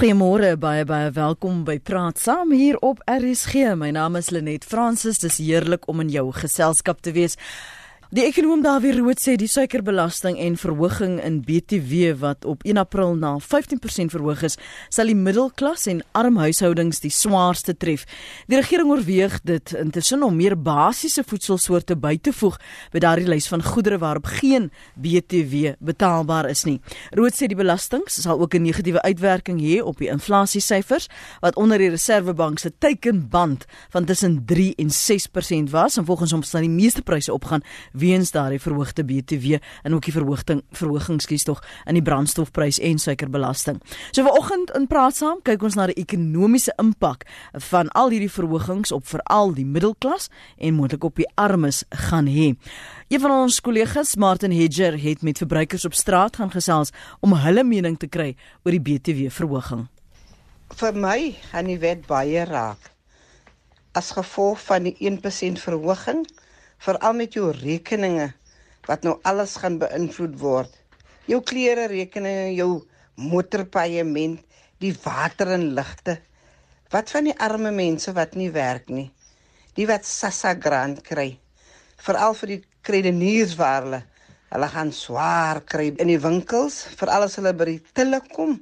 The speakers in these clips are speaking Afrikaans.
Goeiemôre baie baie welkom by Praat Saam hier op RSG. My naam is Lenet Fransis. Dis heerlik om in jou geselskap te wees. Die ekonom Dawie Rood sê die suikerbelasting en verhoging in BTW wat op 1 April na 15% verhoog is, sal die middelklas en arm huishoudings die swaarste tref. Die regering oorweeg dit intussen om meer basiese voedselsoorte by te voeg by daardie lys van goedere waarop geen BTW betaalbaar is nie. Rood sê die belasting sal ook 'n negatiewe uitwerking hê op die inflasiesyfers wat onder die Reserwebank se teikenband van tussen 3 en 6% was en volgens hom sal die meeste pryse opgaan weens daardie verhoogde BTW en ook die verhoging verhogings kies tog in die brandstofprys en suikerbelasting. So vanoggend in praat saam kyk ons na die ekonomiese impak van al hierdie verhogings op veral die middelklas en moontlik op die armes gaan hê. Een van ons kollegas, Martin Hedger, het met verbruikers op straat gaan gesels om hulle mening te kry oor die BTW verhoging. Vir my gaan die wet baie raak. As gevolg van die 1% verhoging veral met jou rekeninge wat nou alles gaan beïnvloed word. Jou klere rekeninge, jou motorpaaiement, die water en ligte. Wat van die arme mense wat nie werk nie? Die wat Sassa grant kry. Veral vir die kredeniers waar hulle hulle gaan swaar kry in die winkels, veral as hulle by die tille kom.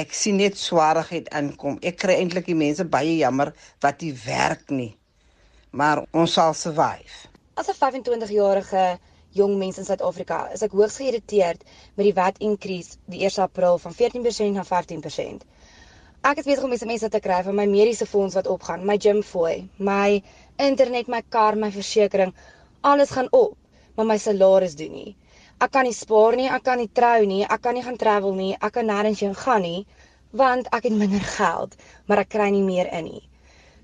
Ek sien net swaarheid aankom. Ek kry eintlik die mense baie jammer wat nie werk nie maar ons sal survive. As 'n 25-jarige jong mens in Suid-Afrika, is ek hoogs geïrriteerd met die wat increase die 1 April van 14% na 15%. Ek is besig om mense te kry van my mediese fonds wat opgaan, my gym fooi, my internet, my kar, my versekerings, alles gaan op, maar my salaris doen nie. Ek kan nie spaar nie, ek kan nie trou nie, ek kan nie gaan travel nie, ek kan nêrens heen gaan nie want ek het minder geld, maar ek kry nie meer in nie.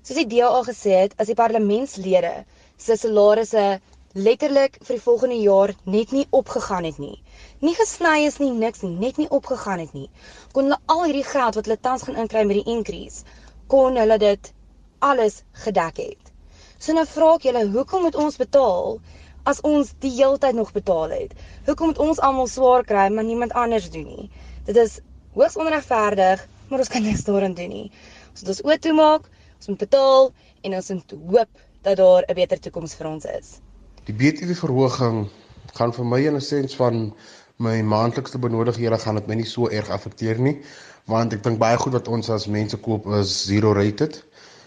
Soos die DA gesê het, as die parlementslede se salarisse letterlik vir die volgende jaar net nie opgegaan het nie. Nie gesny is nie, niks nie, net nie opgegaan het nie. Kon hulle al hierdie geld wat hulle tans gaan inkry met die increase, kon hulle dit alles gedek het. So nou vra ek julle, hoekom moet ons betaal as ons die heeltyd nog betaal het? Hoekom moet ons almal swaar kry maar niemand anders doen nie? Dit is hoogs onregverdig, maar ons kan niks daaraan doen nie. Ons moet ons oop toemaak Ons moet betaal en ons moet hoop dat daar 'n beter toekoms vir ons is. Die BTW verhoging gaan vir my in 'n sens van my maandelikse benodigdhede gaan dit my nie so erg affekteer nie, want ek dink baie goed wat ons as mense koop is zero rated.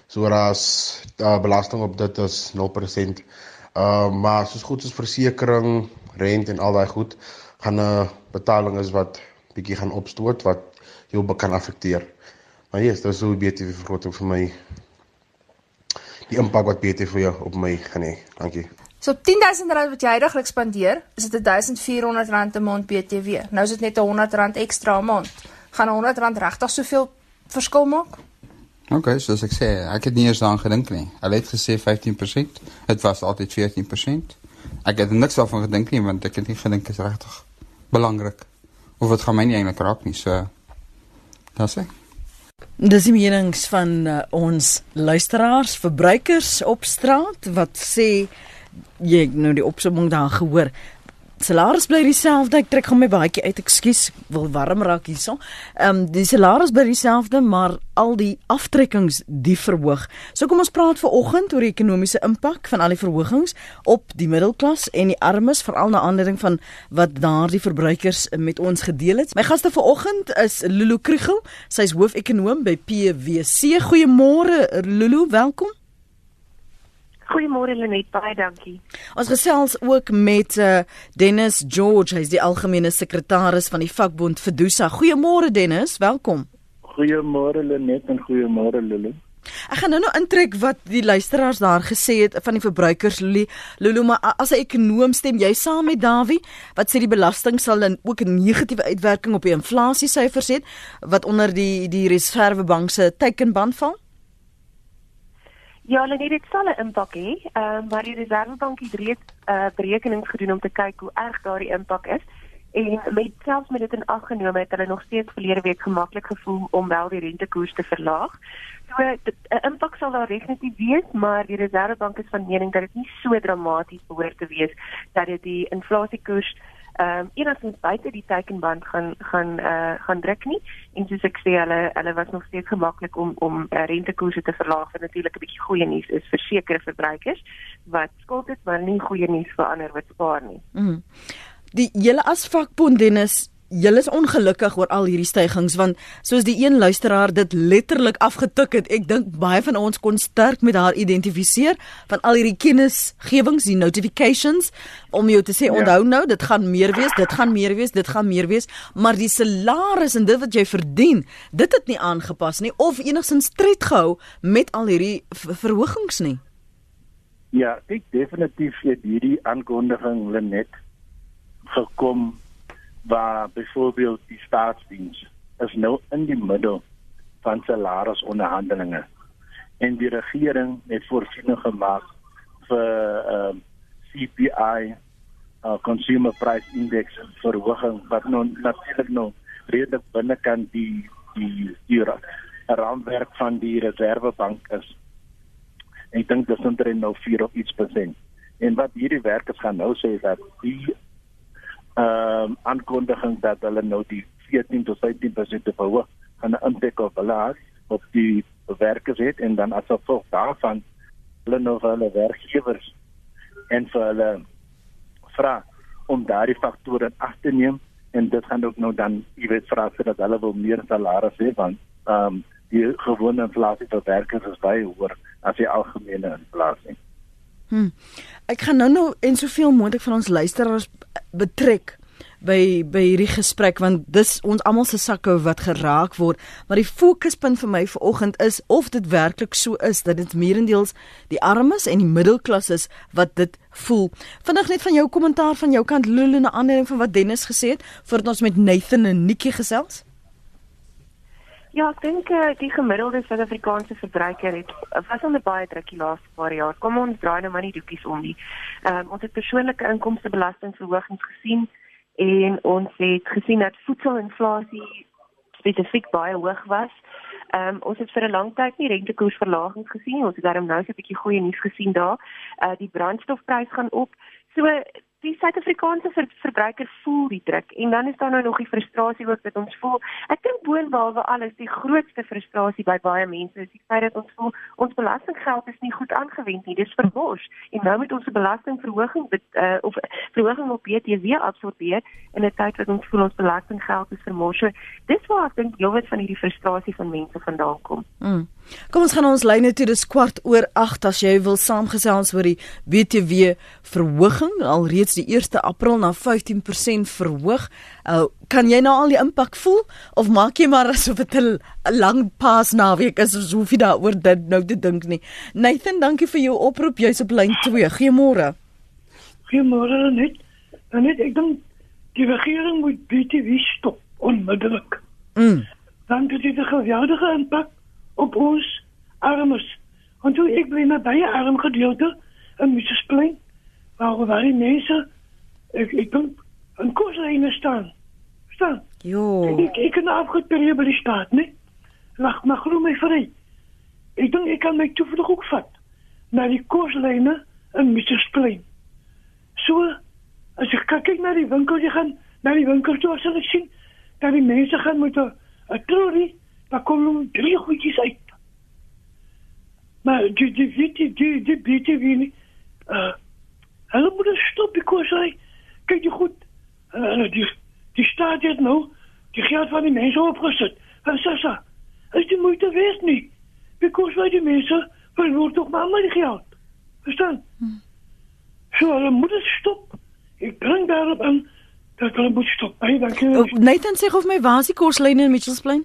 So as uh, belasting op dit is 0%. Uh maar soos goed soos versekerings, rent en al daai goed gaan 'n betaling is wat bietjie gaan opstoot wat jou kan affekteer. Maar ja, yes, dis hoe BTW verhoging vir my die impak wat BTV op my gaan hê. Dankie. So 10000 rand wat jy heidaglik spandeer, is dit 1400 rand 'n maand BTW. Nou is dit net 100 rand ekstra 'n maand. Gaan 100 rand regtig soveel verskil maak? OK, soos ek sê, ek het nie eers daaraan gedink nie. Hulle het gesê 15%. Dit was altyd 14%. Ek het niks daarvan gedink nie want ek het nie gedink dit is regtig belangrik of dit gaan my nie eintlik raak nie. So Dis ek. Dis die menings van uh, ons luisteraars, verbruikers op straat wat sê jy nou die opsomming daar gehoor salaris bly dieselfde. Ek trek hom my baadjie uit. Ekskuus, wil warm raak hierso. Ehm um, die salaris bly dieselfde, maar al die aftrekkings die verhoog. So kom ons praat ver oggend oor die ekonomiese impak van al die verhogings op die middelklas en die armes, veral na aanleiding van wat daardie verbruikers met ons gedeel het. My gaste ver oggend is Lulu Kriegel. Sy's hoofekonoom by PwC. Goeiemôre Lulu, welkom. Goeiemôre Lenet, baie dankie. Ons gesels ook met uh, Dennis George, hy's die algemene sekretaris van die vakbond Fedusa. Goeiemôre Dennis, welkom. Goeiemôre Lenet en goeiemôre Lulu. Ek gaan nou nou intrek wat die luisteraars daar gesê het van die verbruikers Lulu. Lulu, maar as 'n ekonom stem jy saam met Dawie wat sê die belasting sal dan ook 'n negatiewe uitwerking op die inflasiesyfers hê wat onder die die Reserwebank se teikenband val? Ja, hulle het dit sal 'n impak hê, ehm uh, maar die Reservebank het reeds uh, berekenings gedoen om te kyk hoe erg daardie impak is en met selfs met dit in ag genome het hulle nog steeds verlede week gemaklik gevoel om wel die rentekoers te verlaag. So 'n impak sal daar definitief wees, maar die Reservebank is van mening dat dit nie so dramaties behoort te wees dat dit die inflasiekoers ehm um, enigstens buite die teikenband gaan gaan eh uh, gaan druk nie en soos ek sê hulle hulle was nog steeds gemaklik om om uh, rentekoerse te verlaag wat natuurlik 'n bietjie goeie nuus is vir sekere verbruikers wat skuld het maar nie goeie nuus vir ander wat spaar nie. Mm. Die julle as vakbond Dennis Julle is ongelukkig oor al hierdie stygings want soos die een luisteraar dit letterlik afgetik het, ek dink baie van ons kon sterk met haar identifiseer van al hierdie kennisgewings, die notifications om jou te sê ja. onthou nou, dit gaan meer wees, dit gaan meer wees, dit gaan meer wees, maar die salaris en dit wat jy verdien, dit het nie aangepas nie of enigsins tred gehou met al hierdie verhogings nie. Ja, ek definitief het hierdie aankondiging Lenet gekom waar byvoorbeeld die staatsdiens is nou in die middel van salarisonderhandelinge en die regering het voorsiening gemaak vir ehm uh, CPI uh, consumer price index verhoging wat nou natuurlik nou redelik binnekant die die die raamwerk van die reservebank is. Ek dink dit is omtrent nou 4 of iets persent. En wat hierdie werkers gaan nou sê is dat die ehm um, aankondiging dat hulle nou die 14 tot 15% te verhoog gaan 'n impak op hulle hê op die werkers het en dan as gevolg daarvan hulle nou vir hulle werkgewers en vir hulle vra om daardie faktore af te neem en dit gaan ook nou dan jy weet vra sodat hulle wil meer salaris hê want ehm um, die gewone inflasie vir werkers is baie hoër as die algemene inflasie. Hm. Ek gaan nou nou en soveel moontlik van ons luisteraars betrek by by hierdie gesprek want dis ons almal se sakke wat geraak word maar die fokuspunt vir my vanoggend is of dit werklik so is dat dit meerendeels die armes en die middelklas is wat dit voel. Vinnig net van jou kommentaar van jou kant Lulu na ander van wat Dennis gesê het voordat ons met Nathan en Nikki gesels. Ja, ek dink uh, die gemiddelde Suid-Afrikaanse verbruiker het was onder baie druk die laaste paar jaar. Kom ons draai nou maar nie doekies om nie. Ehm um, ons het persoonlike inkomstebelastingverhogings gesien en ons het gesien dat voedselinflasie spesifiek baie hoog was. Ehm um, ons het vir 'n lang tyd nie rentekoersverlagings gesien. Ons het daarom nou so 'n bietjie goeie nuus gesien daar. Uh die brandstofprys gaan op. So die Suid-Afrikaanse ver verbruiker voel die druk en dan is daar nou nog die frustrasie ook dat ons voel. Ek dink boonbehalwe alles die grootste frustrasie by baie mense is die feit dat ons voel ons belastinggeld is nie goed aangewend nie. Dis verbos en nou met ons belastingverhoging uh, of verhoging op BTW absorbeer in 'n tyd wat ons voel ons belastinggeld is vermors. Dis waar ek dink heelwat van hierdie frustrasie van mense vandaan kom. Mm. Kom ons gaan ons lyne toe dis kwart oor 8 as jy wil saamgesels oor die BTW verhoging alreeds die 1 April na 15% verhoog. Uh, kan jy nou al die impak voel of maak jy maar asof dit 'n lang pas naweek is of hoef jy daaroor dit nou te dink nie. Nathan, dankie vir jou oproep. Jy's op lyn 2. Goeiemôre. Goeiemôre net. Net ek dink die regering moet BTW stop onmiddellik. Mm. Dan het dit 'n geweldige impak op ons armers. Want toen ik bleef bij je arm gedeelte een muzieksplein, waar we waren mensen, ik, ik ben een koersreiner staan. Staan. Jo. Ik, ik kan afgeperreerd bij die staat, nee. Lacht maar groen mee vrij. Ik denk, ik kan mij toevallig ook vat. Naar die koerslijnen een muzieksplein. Zo, als ik kijk naar die winkel, die gaan naar die winkel toe, zal ik zien dat die mensen gaan moeten een trolley dan kom hom drie goedjies uit. Maar jy jy weet jy jy jy weet jy nie. Uh, hulle moet stop because hy kyk jy goed. Uh, die die staat het nou die geld van die mense opgesit. En sassa, is die moeite werd nie. Because wij die mensen verloren toch maar allemaal geld. Verstaan? Hmm. Zo, so, dan moet het stoppen. Ik dring daarop aan dat hulle moet stop. Hey, dankie. Oh, Nathan sê of my waar is die koslyn in Mitchells Plain?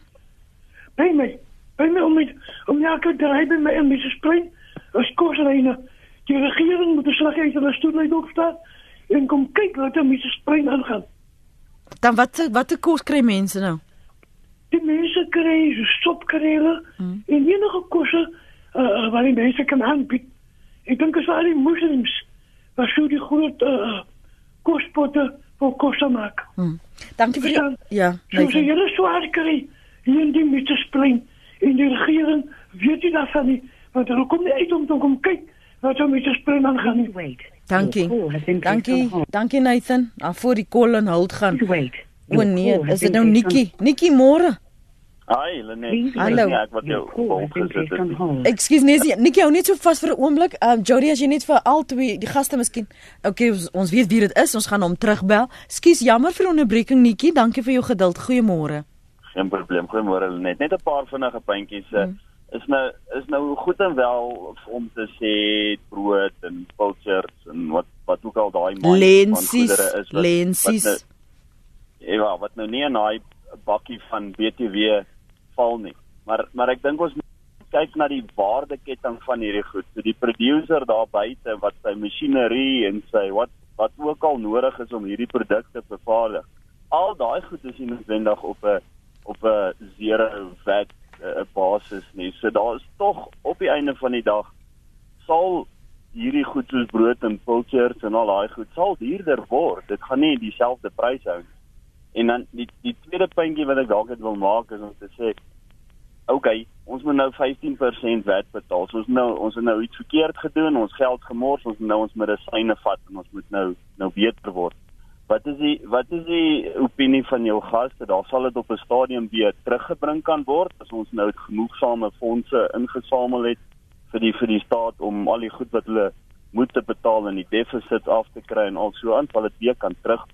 By my. By my om met om elke draai by my in Mrs. Plain as koslyne. Die regering moet 'n slag uit hulle stoel uit opstaan en kom kyk wat aan Mrs. Plain aangaan. Dan wat wat kos kry mense nou? Die mense kry so stopkarele hmm. en enige kosse uh, wat die mense kan aanbied. Ek dink as al die moslems wat sou die groot uh, kospotte vir kosse maak. Hmm. Dankie vir jou. Ja, nee. So jy is swaar kry hier in die mitte spring in die regering weet jy daarvan nie want hulle kom nie uit om te kom kyk wat so met die spring aangaan nie wait Dankie. Dankie. Dankie Nathan. Af voor die kol en hult gaan. O nee, is dit nou Nikki? Nikki môre. Hi, Lenet. Hallo. Ek wat jou volgesit het. Ekskuus nee, Nikki hou net so vas vir 'n oomblik. Ehm um, Jody as jy net vir al twee die gaste miskien. Okay, ons, ons weet wie dit is. Ons gaan hom terugbel. Ekskuus, jammer vir onderbreking Nikki. Dankie vir jou geduld. Goeiemôre. Geen probleem. Goeiemôre Lenet. Net 'n paar vinnige puntjies. Hmm. Is nou is nou goed en wel om te sê brood en pilchards en wat wat ook al daai man lensies is wat, lensies wat nou, ja wat nou nie in daai bakkie van BTW val nie. Maar maar ek dink ons kyk na die waardeketting van hierdie goed. So die producer daar buite wat sy masjinerie en sy wat wat ook al nodig is om hierdie produkte te vervaardig. Al daai goed is nie noodwendig op 'n op 'n zero vat 'n basis nie. So daar is tog op die einde van die dag sal hierdie goed soos brood en pilchards en al daai goed sal duurder word. Dit gaan nie dieselfde prys hou nie. En dan die die tweede puntjie wat ek dalk net wil maak is om te sê okay, ons moet nou 15% VAT betaal. So ons nou ons het nou iets verkeerd gedoen, ons geld gemors, ons nou ons medisyne vat en ons moet nou nou beter word. Wat is die wat is die opinie van jou gaste? Daar sal dit op 'n stadium weer teruggebring kan word as ons nou genoegsame fondse ingesamel het vir die vir die staat om al die goed wat hulle moet betaal en die deficit af te kry en al so aan, sal dit weer kan terug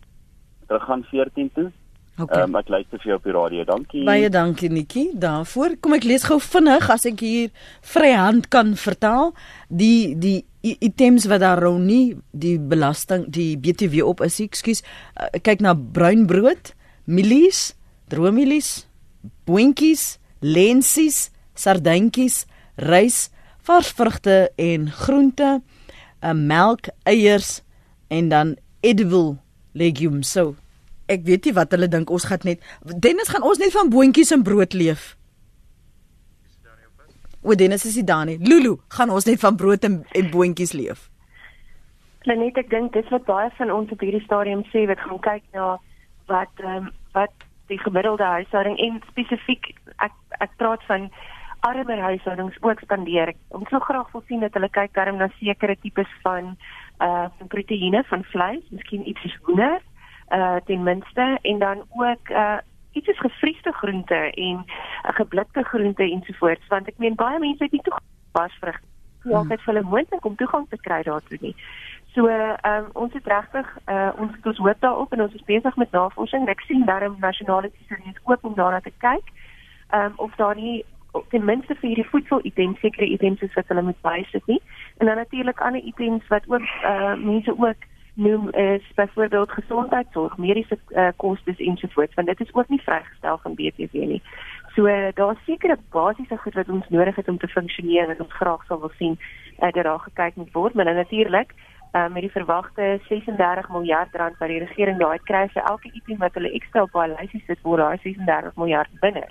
terug gaan 14 toe. Okay. Um, ek luister vir jou op die radio. Dankie. Baie dankie Nikki daarvoor. Kom ek lees gou vinnig as ek hier vryhand kan vertaal die die items wat daar rou nie die belasting die BTW op is. Ekskuus. Uh, kyk na bruin brood, mielies, droommielies, boontjies, lensies, sardientjies, rys, vars vrugte en groente, uh, melk, eiers en dan edible legumes. So ek weet nie wat hulle dink ons gaan net Dennis gaan ons net van boontjies en brood leef. O Dennis is dit dan nie. Lulu, gaan ons net van brood en, en boontjies leef. Planet ek dink dis wat baie van ons op hierdie stadium sê wat gaan kyk na wat ehm um, wat die gemiddelde huishouding en spesifiek ek ek praat van armer huishoudings ook spandeer. Ons sou graag wil sien dat hulle kyk daarom na sekere tipes van uh van proteïene van vleis, miskien iets soos hoender uh ten minste en dan ook uh iets soos gefriesde groente en uh, geblikte groente ensovoorts want ek meen baie mense het nie toegang pas vrug nie altyd vir hulle moontlik om toegang te kry daartoe nie. So ehm um, ons het regtig uh ons het ons hoop daarop en ons is besig met navorsing. Ek sien daarom nasionale tesourier oop om daarna te kyk. Ehm um, of daar nie ten minste vir hierdie voedsel items sekere items is wat hulle moet bysit nie. En dan natuurlik ander items wat ook uh mense ook noem is byvoorbeeld gesondheidsorg, mediese uh, kostes ensovoorts, want dit is ook nie vrygestel van BTW nie. So uh, daar's sekere basiese goed wat ons nodig het om te funksioneer wat ons graag sou wil sien uh, dat daar gekyk moet word, maar natuurlik uh, met die verwagte 36 miljard rand wat die regering daai kry vir elke item wat hulle ekstra op hulle lysie sit, word daai 36 miljard binne.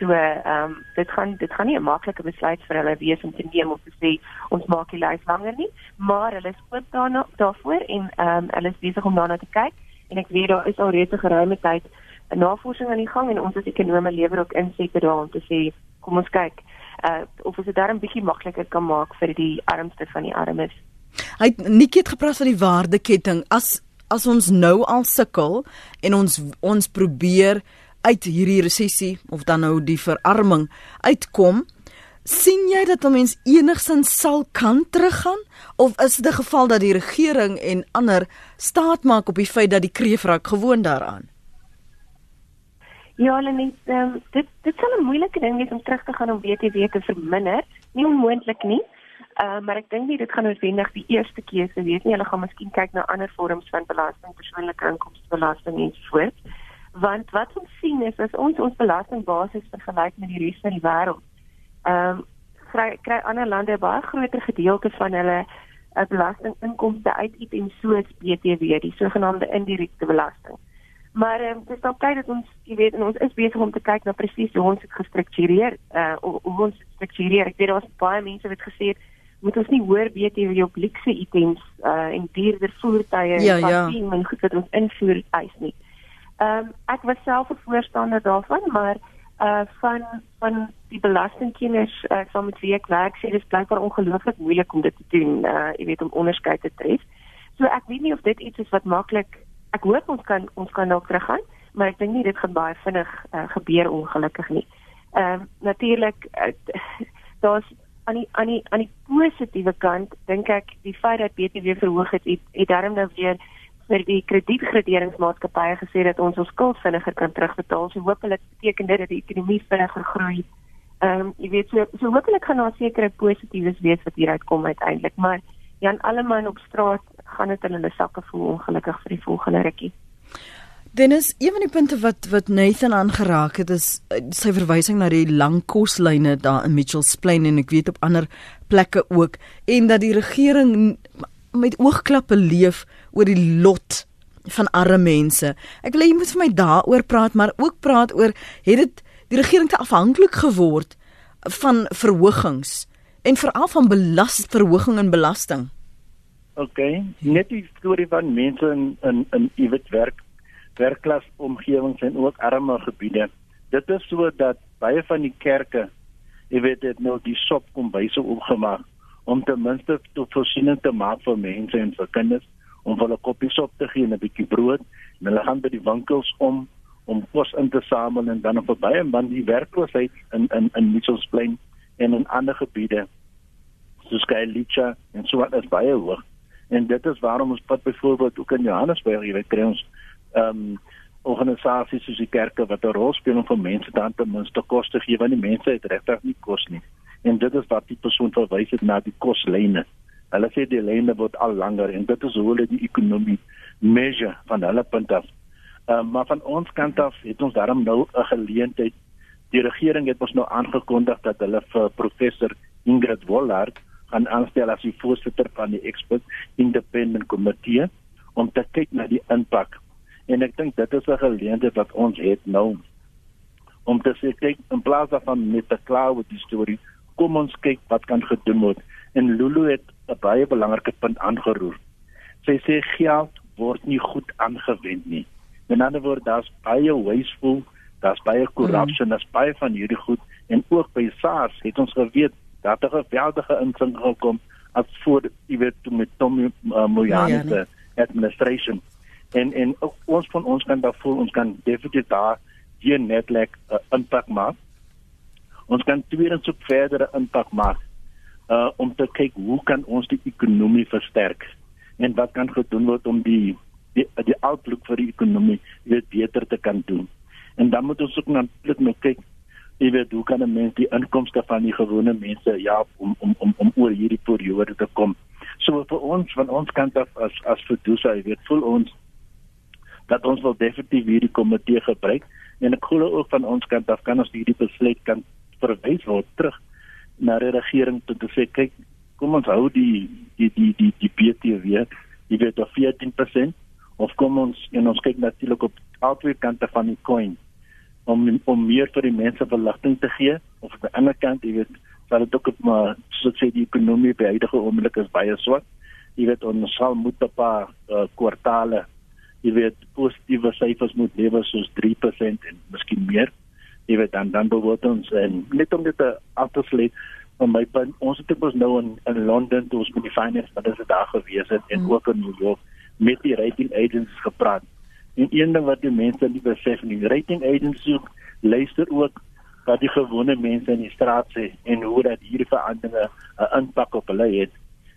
So ehm um, dit gaan dit gaan nie 'n maklike besluit vir hulle wees om te neem om te sê ons maak die lys langer nie, maar hulle is oop daarna daarvoor en ehm um, hulle is besig om daarna te kyk en ek weet daar is al reeds 'n geruime tyd 'n navorsing aan die gang en ons as ekonome lewer ook insette daar om te sê kom ons kyk uh of ons dit darm bietjie makliker kan maak vir die armste van die armes. Hy het Nikkie het gepraat van die waardeketting as as ons nou al sukkel en ons ons probeer uit hierdie resessie of dan nou die verarming uitkom, sien jy dat mens enigsins sal kan teruggaan of is dit 'n geval dat die regering en ander staat maak op die feit dat die kreefrak gewoon daaraan? Ja, hulle net um, dit dit sal 'n moeilike ding wees om terug te gaan om BTW te verminder. Nie onmoontlik nie. Uh, maar ek dink nie dit gaan noodwendig die eerste keuse wees nie. Hulle gaan miskien kyk na ander vorms van belasting, persoonlike inkomstebelasting en so voort want wat ons sien is as ons ons belastingbasis vergelyk met die res van die wêreld. Ehm um, kry kry ander lande baie groter gedeelte van hulle uh, belastinginkomste uit items soos BTW, die sogenaamde indirekte belasting. Maar ehm um, dis dalk tyd dat ons, jy weet, ons is besig om te kyk na presies hoe ons dit gestruktureer, uh hoe ons dit struktureer. Ek weet daar's baie mense wat gesê het moet ons nie hoor BTW op luxe items uh en duurder voertuie ja, en ja. en goed wat ons invoer eis nie. Ehm um, ek was self 'n voorstander daarvan, maar uh van van die belastingkenners uh, saam met wie ek werk sê dis blykbaar ongelooflik moeilik om dit te doen. Uh jy weet om onderskeid te tref. So ek weet nie of dit iets is wat maklik ek hoop ons kan ons kan dalk teruggaan, maar ek dink nie dit gaan baie vinnig uh, gebeur ongelukkig nie. Ehm uh, natuurlik uh, daar's aan die aan die aan die positiewe kant dink ek die feit dat BTW verhoog het, het, het daarom nou weer vir die kredietgraderingsmaatskappye gesê dat ons ons skuld vinniger kan terugbetaal. So hopelik beteken dit dat die ekonomie vinniger groei. Ehm um, jy weet so so hopelik gaan daar sekere positiefs wees wat hieruit kom uiteindelik, maar Jan Alleman op straat gaan dit in hulle sakke voel ongelukkig vir die volgende rukkie. Dennis, een van die punte wat wat Nathan aangeraak het is eh, sy verwysing na die lang koslyne daar in Mitchells Plain en ek weet op ander plekke ook en dat die regering met oogklappe leef oor die lot van arme mense. Ek wil hê jy moet vir my daaroor praat, maar ook praat oor het dit die regering te afhanklik geword van verhogings en veral van belastingverhoging en belasting. OK, net die storie van mense in in in iewers werk werkklas omgewings en ook arme gebiede. Dit is so dat baie van die kerke, jy weet dit nou die sop kom byse opgemaak om ten minste tot voorsiening te maak vir mense en vir kinders om hulle koppies op te gee en 'n bietjie brood en hulle gaan by die winkels om om kos in te samel en dan op baie man die werkloosheid in in in Mitchells Plain en in ander gebiede soos Kyalicha en so wat is baie hoog. En dit is waarom ons pad byvoorbeeld ook in Johannesburg jy weet kry ons ehm um, organisasies soos die kerke wat 'n rol speel om vir mense dan ten minste kos te gee want die mense het regtig nie kos nie en dit is wat die persoon verwys het na die koslyne. Hulle sê die lyne word al langer en dit is hoe hulle die ekonomie measure van hulle punt af. Uh, maar van ons kant af het ons daarom nou 'n geleentheid. Die regering het ons nou aangekondig dat hulle vir professor Ingrid Wollard gaan aanstel as die voorsitter van die expert independent komitee om te kyk na die impak en ek dink dit is 'n geleentheid wat ons het nou om te sê kyk in plaas daarvan met te kla oor die storie kom ons kyk wat kan gedoen word. En Lulu het 'n baie belangrike punt aangeroer. Sy sê geld word nie goed aangewend nie. In ander woorde daar's baie wasteful daar's baie korrupsie mm. daar's baie van hierdie goed. En ook by SARS het ons geweet dat 'n geweldige insig gekom as voor jy weet toe met Tom uh, Moyane se administration. En en ons van ons kan daar voel ons kan definitief daar hier netlek 'n uh, impak maak ons kan tweedens ook verdere impak maak uh om te kyk hoe kan ons die ekonomie versterk en wat kan gedoen word om die die die outlook vir die ekonomie weer beter te kan doen en dan moet ons ook natuurlik nou kyk jy weet hoe kan 'n mens die inkomste van die gewone mense ja om om om om oor hierdie periode te kom. So vir ons van ons kant af as as Fedusa, jy weet, voel ons dat ons wel definitief hierdie komitee gebruik en ek glo ook van ons kant af kan ons hierdie besluit kan verwys word terug na die regering toe te sê kyk kom ons hou die die die die die BTW jy weet op 14% of kom ons en ons kyk natuurlik op albei kante van die coin om om meer vir die mense verligting te gee of aan die ander kant jy weet sal dit ook op maar soos sê die ekonomie by huidige oomblik is baie swak. Jy weet ons sal moet 'n paar uh, kwartaale jy weet positiewe syfers moet lewer soos 3% en miskien meer jy weet dan dan behoort ons en net om dit te afsluit van my punt ons het ook nou in in Londen toe ons met die finance maar dis daar gewees het en mm. ook in New York met die rating agencies gepraat En een ding wat die mense nie besef nie, rating agencies luister ook wat die gewone mense in die straat sê en hoe dat hierdie veranderinge 'n impak op hulle het.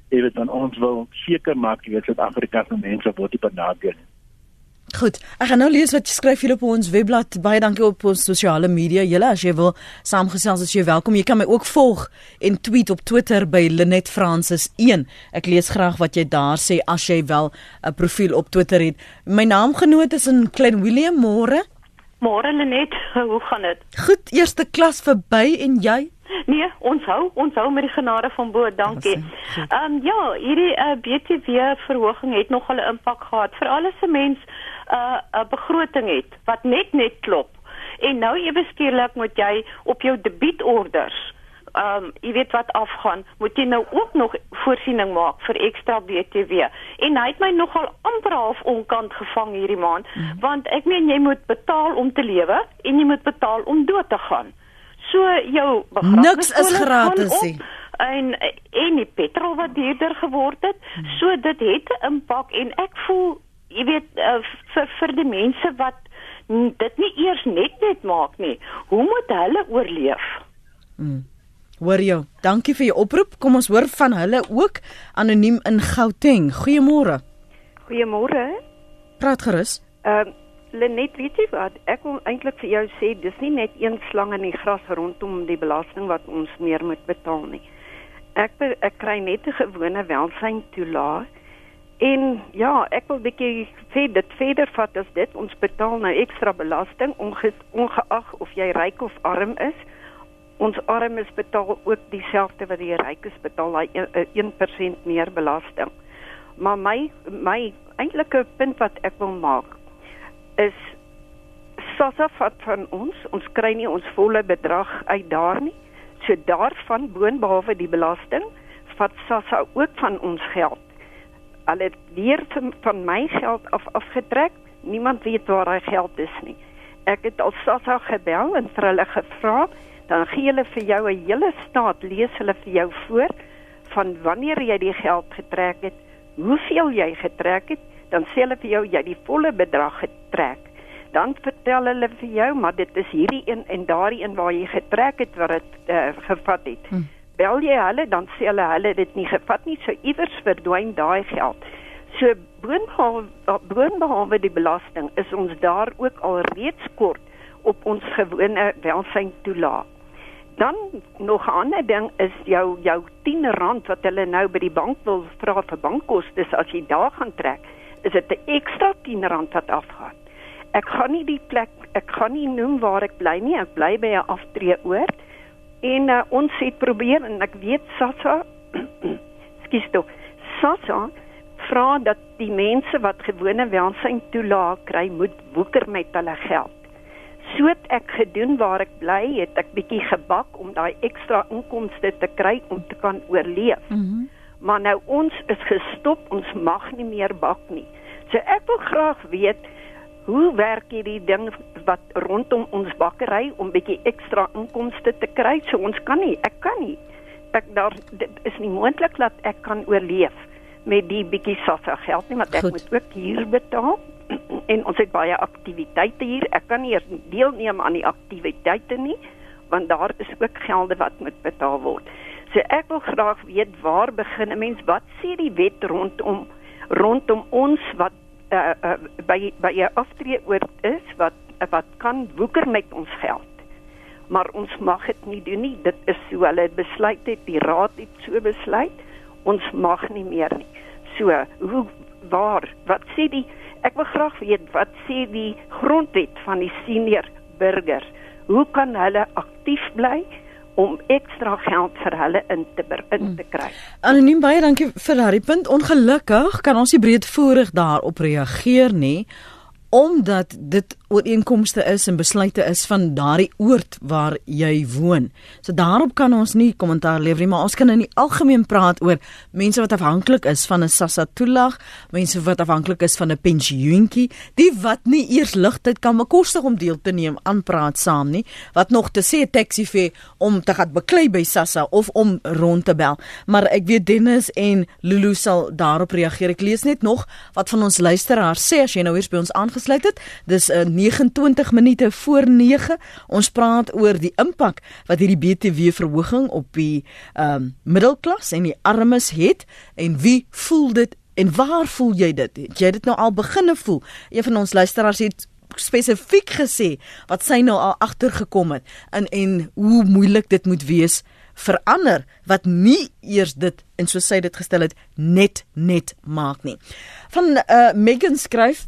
Jy weet dan ons wil seker maak jy weet Suid-Afrika se mense word nie benadeel nie. Goed, ek gaan nou lees wat jy skryf hier op ons webblad. Baie dankie op ons sosiale media. Julle as jy wil saamgesels as jy welkom. Jy kan my ook volg en tweet op Twitter by Linet Francis 1. Ek lees graag wat jy daar sê as jy wel 'n profiel op Twitter het. My naamgenoot is in Klein Willem Môre. Môre Linet, hoe gaan dit? Goed, eerste klas verby en jy? Nee, ons hou, ons hou met die genade van bo, dankie. Ehm um, ja, hierdie uh, eh, BTW verhoging het nogal 'n impak gehad vir alles se mense 'n uh, 'n begroting het wat net net klop. En nou ewe skielik moet jy op jou debietorders ehm um, jy weet wat afgaan, moet jy nou ook nog voorsiening maak vir ekstra BTW. En hy het my nogal amper half onkant gevang hierdie maand, mm. want ek meen jy moet betaal om te lewe en jy moet betaal om dood te gaan. So jou begrafnis niks is gratis nie. en en die petrol wat duurder geword het. So dit het 'n impak en ek voel jy weet uh, vir vir die mense wat dit nie eers net net maak nie. Hoe moet hulle oorleef? Mm. Hoor jou. Dankie vir jou oproep. Kom ons hoor van hulle ook anoniem in Gauteng. Goeiemôre. Goeiemôre. Praat gerus. Ehm uh, Lenet, weet jy wat? Ek wil eintlik vir jou sê dis nie net een slang in die gras rondom die belasting wat ons meer moet betaal nie. Ek ek kry net 'n gewone welsyn toelaat En ja, ek wil bietjie sê dit verder vat as dit ons betaal nou ekstra belasting onge, ongeag of jy ryk of arm is. Ons armes betaal ook dieselfde wat die rykes betaal, daai 1% meer belasting. Maar my my eintlike punt wat ek wil maak is SASSA vat van ons, ons kry nie ons volle bedrag uit daar nie. So daarvan boonbehalwe die belasting vat SASSA ook van ons geld hulle het weer van my geld af afgetrek. Niemand weet waar daai geld is nie. Ek het al SASSA gebel en vir hulle gevra, dan gee hulle vir jou 'n hele staat lees hulle vir jou voor van wanneer jy die geld getrek het, hoeveel jy getrek het, dan sê hulle vir jou jy die volle bedrag getrek. Dan vertel hulle vir jou, maar dit is hierdie een en daardie een waar jy getrek het wat dit uh, gevat het. Hm bel jy hulle dan sê hulle hulle dit nie gevat nie so iewers verdwyn daai geld. So boonbehalwe boonbehalwe die belasting is ons daar ook al reeds kort op ons gewone welsyn toelaat. Dan nog 'n ander ding is jou jou 10 rand wat hulle nou by die bank wil vra vir bankkoste as jy daar gaan trek, is dit 'n ekstra 10 rand wat afgaan. Ek gaan nie die plek ek gaan nie noem waar ek bly nie, ek bly by 'n aftreeoord En uh, ons het probeer en ek weet Sassa skus toe. Sassa vra dat die mense wat gewone welsyn toelaat kry moet woeker met hulle geld. So het ek gedoen waar ek bly, het ek bietjie gebak om daai ekstra inkomste te kry om te kan oorleef. Mm -hmm. Maar nou ons is gestop, ons mag nie meer bak nie. So ek wil graag weet hoe werk hierdie ding wat rondom ons bakkery om bietjie ekstra inkomste te kry? So ons kan nie, ek kan nie. Ek daar dit is nie moontlik dat ek kan oorleef met die bietjie sassa geld nie, want ek Goed. moet ook huur betaal en ons het baie aktiwiteite hier. Ek kan nie deelneem aan die aktiwiteite nie, want daar is ook gelde wat moet betaal word. So ek wil graag weet waar begin 'n mens? Wat sê die wet rondom rondom ons wat uh, uh, by by 'n aftreeoord is wat wat kan woeker met ons geld. Maar ons mag dit nie doen nie. Dit is so hulle besluit het, die raad het so besluit. Ons mag nie meer nie. So, hoe waar? Wat sê die ek wil graag weet wat sê die grondwet van die senior burgers? Hoe kan hulle aktief bly? Om ekstra geld vir hulle in te in te kry. Anoniem baie dankie vir daardie punt. Ongelukkig kan ons nie breedvoerig daarop reageer nie omdat dit ooreenkomste is en besluite is van daardie oord waar jy woon. So daarop kan ons nie kommentaar lewer nie, maar ons kan in die algemeen praat oor mense wat afhanklik is van 'n SASSA toelaag, mense wat afhanklik is van 'n pensioentjie, die wat nie eers ligtyd kan bekostig om deel te neem aan praat saam nie, wat nog te sê taxi fee om te gaan beklei by SASSA of om rond te bel. Maar ek weet Dennis en Lulu sal daarop reageer. Ek lees net nog wat van ons luisteraars sê as jy nou hier by ons aangesluit het. Dis 'n uh, 29 minute voor 9. Ons praat oor die impak wat hierdie BTW verhoging op die ehm um, middelklas en die armes het en wie voel dit en waar voel jy dit? Het jy dit nou al begine voel? Een van ons luisteraars het spesifiek gesê wat sy nou al agtergekom het en en hoe moeilik dit moet wees verander wat nie eers dit en so sy dit gestel het net net maak nie. Van uh, Megan skryf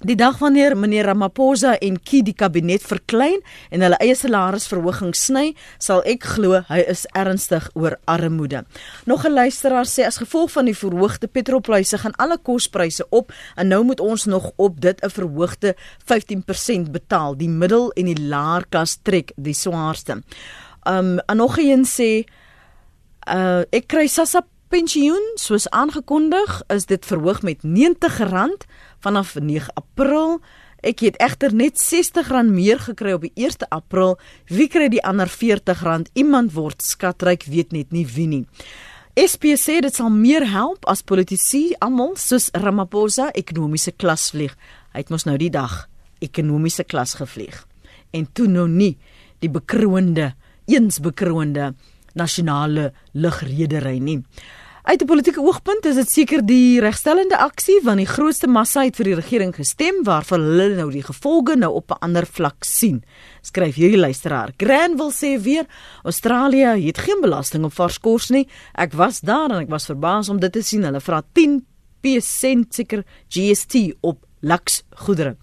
Die dag wanneer meneer Ramaphosa en Ki die kabinet verklein en hulle eie salarisverhoging sny, sal ek glo hy is ernstig oor armoede. Nog 'n luisteraar sê as gevolg van die verhoogde petrolpryse gaan alle kospryse op en nou moet ons nog op dit 'n verhoogde 15% betaal. Die middel en die laer klas trek die swaarste. Um en nog een sê uh ek kry Sassa pensioen soos aangekondig is dit verhoog met R90 vanaf 9 April Ek het egter net R60 meer gekry op die 1 April. Wie kry die ander R40? Iemand word skatryk, weet net nie wie nie. SP sê dit sal meer help as politici almal soos Ramaphosa ekonomiese klas vlieg. Hy het mos nou die dag ekonomiese klas gevlieg. En toe nou nie die bekroonde, eens bekroonde nasionale lugredery nie. Uit 'n politieke oogpunt is dit seker die regstellende aksie want die grootste massa het vir die regering gestem waarvan hulle nou die gevolge nou op 'n ander vlak sien. Skryf hierdie luisteraar. Granville sê weer Australië het geen belasting op vars kos nie. Ek was daar en ek was verbaas om dit te sien. Hulle vra 10% seker GST op luksgoedere.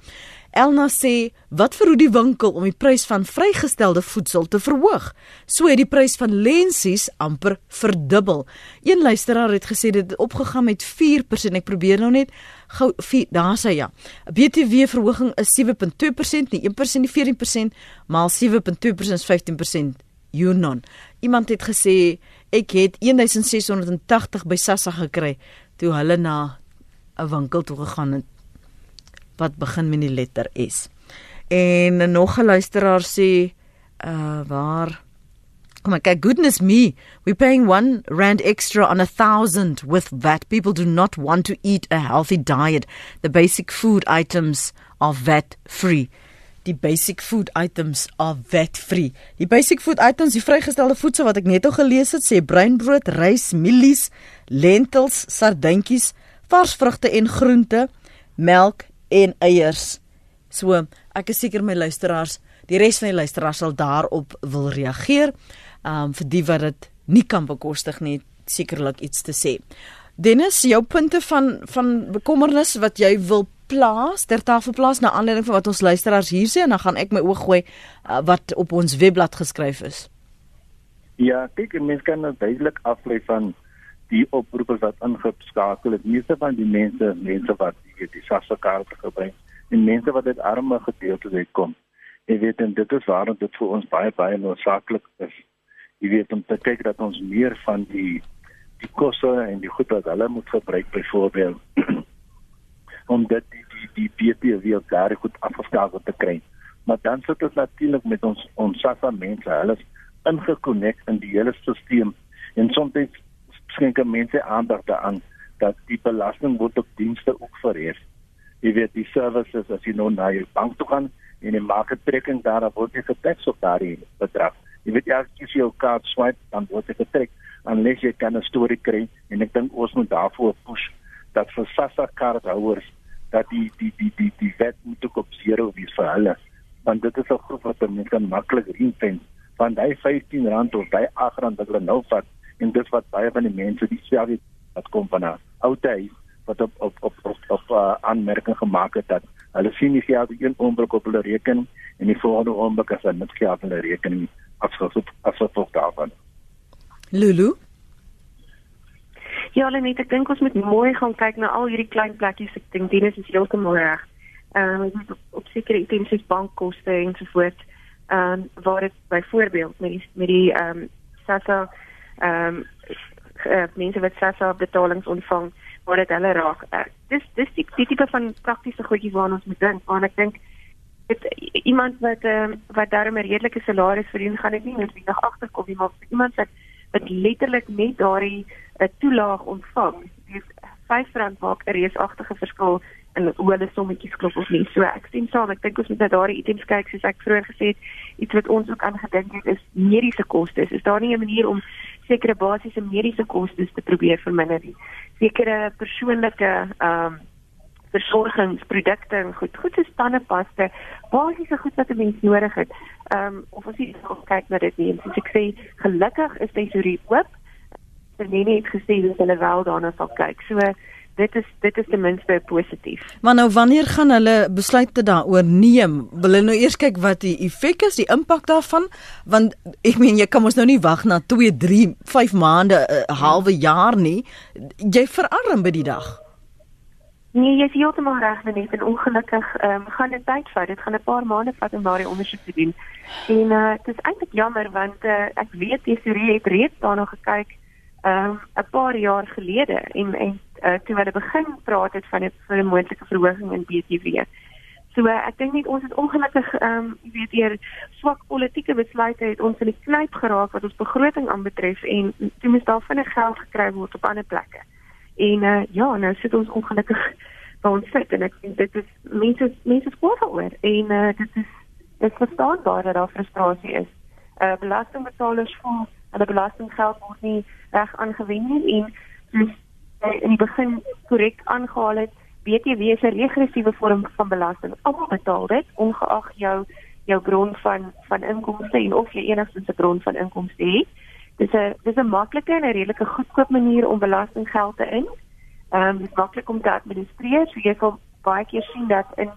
Elna sê, "Wat verhoed die winkel om die prys van vrygestelde voedsel te verhoog? So het die prys van lensies amper verdubbel." Een luisteraar het gesê dit het opgegaan met 4%. Ek probeer nou net gou daar sê ja. BTW verhoging is 7.2%, nie 1% nie 14%, maal 7.2% is 15%. Yunon. Iemand het gesê ek het 1680 by Sassa gekry toe hulle na 'n winkel toe gegaan het wat begin met die letter S. En nog 'n luisteraar sê uh waar? Kom ek kyk goodness me we paying 1 rand extra on a 1000 with VAT people do not want to eat a healthy diet. The basic food items are VAT free. Die basic food items are VAT free. Die basic food items die vrygestelde voedsel wat ek net al gelees het sê breinbrood rys mielies lentils sardientjies vars vrugte en groente melk en eiers. So, ek is seker my luisteraars, die res van die luisteraars sal daarop wil reageer. Um vir die wat dit nie kan bekostig nie, sekerlik iets te sê. Dennis, jou punte van van bekommernis wat jy wil plaas, ter tafel plaas na aanleiding van wat ons luisteraars hier sê en dan gaan ek my oog gooi uh, wat op ons webblad geskryf is. Ja, kyk, mense kan nou duidelik aflei van die oproepe wat ingeskakel het. Meeste van die mense, mense wat weet die SASSA kaarte gebring en mense wat uit arme gedeeltes uitkom. Jy weet en dit is waarom dit vir ons baie baie noodsaaklik is. Jy weet om te kyk dat ons meer van die die kosse en die goed wat hulle moet gebruik byvoorbeeld om dit die die die BTW weer daar goed afgeskakel te kry. Maar dan sit dit natuurlik met ons ons SASSA mense, hulle is ingekonnek in die hele stelsel en soms skenke mense aandag daaraan dat die belasting word op dienste ook verhef. Jy weet die services as jy nou na jou bank toe gaan en jy maak 'n trekking daar dan word jy geteks op daardie bedrag. Jy weet as jy jou kaart swipe dan word jy getrek unless jy kan 'n storie kry en ek dink ons moet daarvoor push dat vir SASSA kaarthouers dat die die die die die wet moet ook op zero wees vir hulle want dit is 'n groep wat mense kan maklik ring-fence van daai R15 of daai R8 wat hulle nou vat en dit wat baie van die mense dieselfde wat kom van 'n ou tyd wat op op op op, op uh, aanmerking gemaak het dat hulle sien nie geld een oomblik op hulle rekening en die volgende oomblik as hulle net geld in hulle rekening afskryf afskryf daarvan. Lulu Ja, hulle net ek dink ons moet mooi gaan kyk na al hierdie klein plekkies. Ek dink Dennis is heeltemal reg. Ehm um, op, op sekere items soos bankkoste en so voort. Ehm um, waar dit byvoorbeeld met die met die ehm um, SASSA ehm um, uh, mense wat SASSA betalings ontvang waar dit hulle raak. Uh, dis dis die, die tipe van praktiese goedjies waarna ons moet dink. Want ek dink dit iemand wat ehm uh, wat daarmee 'n redelike salaris verdien, gaan dit nie noodwendig agterkom nie, maar iemand wat wat letterlik net daardie 'n uh, toelaag ontvang, dis R5 maak 'n reusagtige verskil en hoe hulle sommetjies klop of nie. So ek sien saam, ek dink ons moet na daardie items kyk soos ek vroeër gesê het, iets wat ons ook aan gedink het is mediese kostes. Is daar nie 'n manier om sekere basiese mediese kostes te probeer verminder nie. Sekere persoonlike ehm um, versorgingsprodukte en goed, goed so tandepaste, basiese goed wat 'n mens nodig het. Ehm um, of ons hier nog kyk na dit nie. En soos ek sê, gelukkig is hier oop. Verneem het gesê dat hulle wel daarna sal kyk. So dit is dit is ten minste positief. Maar nou wanneer gaan hulle besluite daaroor neem? Wil hulle nou eers kyk wat die effek is, die impak daarvan? Want ek meen jy kan mos nou nie wag na 2, 3, 5 maande, 'n uh, halwe jaar nie. Jy verarm by die dag. Nee, jy is heeltemal reg, net en ongelukkig ehm um, gaan dit tyd vat. Dit gaan 'n paar maande vat om daardie ondersoek te doen. En uh dit is eintlik jammer want uh, ek weet Tesorie het reeds daarna gekyk ehm um, 'n paar jaar gelede en en uh, toe hulle begin praat het van 'n vir 'n moontlike verhoging in BTW. So ek dink net ons is ongelukkig ehm um, jy weet eer swak politieke besluite het ons in die knyp geraak wat ons begroting aanbetref en toe moes daar vinnig geld gekry word op ander plekke. En uh, ja, nou sit ons ongelukkig waar ons sit en ek dink dit is mense mense skwaad oor en uh, dit is dit is verstaanbaar dat daar frustrasie is. Uh belastingbetalers voel hulle belastinggeld word nie reg aangewend nie en soos in die begin korrek aangehaal het BTW is 'n regressiewe vorm van belasting. Almal betaal dit ongeag jou jou bron van van inkomste en of jy enigstens 'n bron van inkomste het. Dis 'n dis 'n maklike en 'n redelike goedkoop manier om belastinggeld te in. Ehm um, dit maklik om te administreer. So jy sal baie keer sien dat in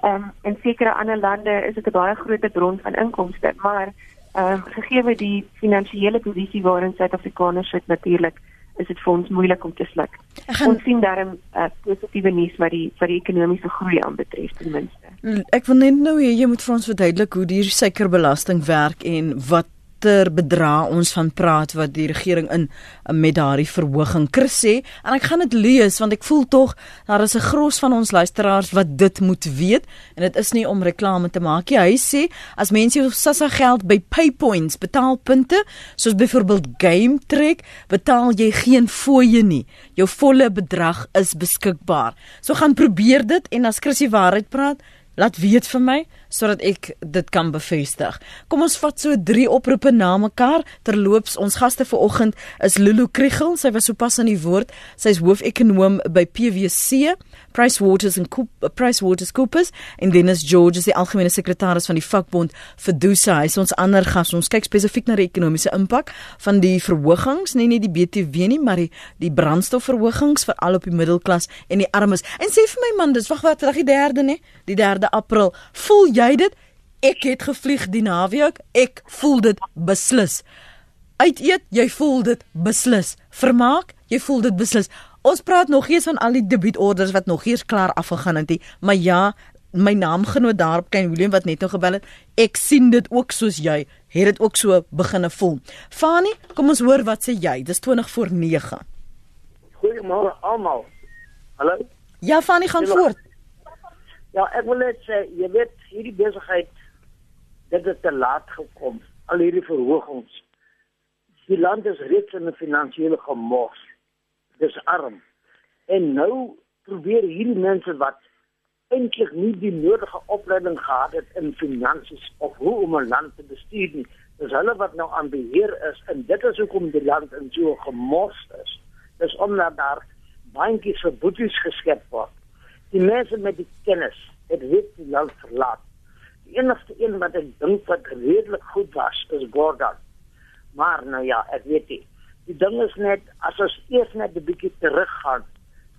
ehm um, in sekere ander lande is dit 'n baie groot bron van inkomste, maar ehm um, gegee die finansiële posisie waarin Suid-Afrikaners sit natuurlik is dit vir ons moeilik om te sluk. Gaan... Ons sien daarom uh, positiewe nuus wat die wat die ekonomiese groei aanbetref ten minste. Ek wil net nou hê jy moet vir ons verduidelik hoe die suikerbelasting werk en wat watter bedrag ons van praat wat die regering in met daardie verhoging. Chris sê en ek gaan dit lees want ek voel tog daar is 'n gros van ons luisteraars wat dit moet weet en dit is nie om reklame te maak nie. Hy sê as mense jou sassa geld by paypoints betaal punte soos byvoorbeeld game trek betaal jy geen fooie nie. Jou volle bedrag is beskikbaar. So gaan probeer dit en as Chris die waarheid praat laat weet vir my sodat ek dit kan bevestig. Kom ons vat so drie oproepe na mekaar. Terloops, ons gaste vanoggend is Lulu Kriegel, sy was sopas aan die woord. Sy is hoofekonoom by PwC, Pricewaterhouse and Coopers, PricewaterhouseCoopers en Dennis George is die algemene sekretaris van die vakbond Fidusa. Hy is ons ander gas. Ons kyk spesifiek na die ekonomiese impak van die verhogings, nie net die BTW nie, maar die die brandstofverhogings vir al op die middelklas en die armes. En sê vir my man, dis wag wat, dag die 3de nê? Die 3de April. Voel jy jy dit? Ek het gevlieg die naweek. Ek voel dit beslis. Uit eet, jy voel dit beslis. Vermaak, jy voel dit beslis. Ons praat nog eers van al die debietorders wat nog eers klaar afgegaan het, maar ja, my naamgenoot daarop kan Willem wat net nou gebel het. Ek sien dit ook soos jy. Het dit ook so begine voel. Fani, kom ons hoor wat sê jy. Dis 20 voor 9. Goeiemôre almal. Hallo. Ja, Fani gaan voort. Ja, ek wil net sê, jy weet, hierdie besigheid dit het te laat gekom. Al hierdie verhogings. Die land is reeds in 'n finansiële gemors. Dis arm. En nou probeer hierdie mense wat eintlik nie die nodige opleiding gehad het in finansies of hoe om 'n land te bestuur nie. Dis hulle wat nou aan beheer is en dit is hoekom die land in so 'n gemors is. Dis omdat daar baie se boeties geskep word die mense met die kennis het weet die land verlaat. Die enigste een wat ek dink wat redelik goed was is Gordon. Maar nou ja, ek weet nie. Die ding is net as ons eers net 'n bietjie teruggaan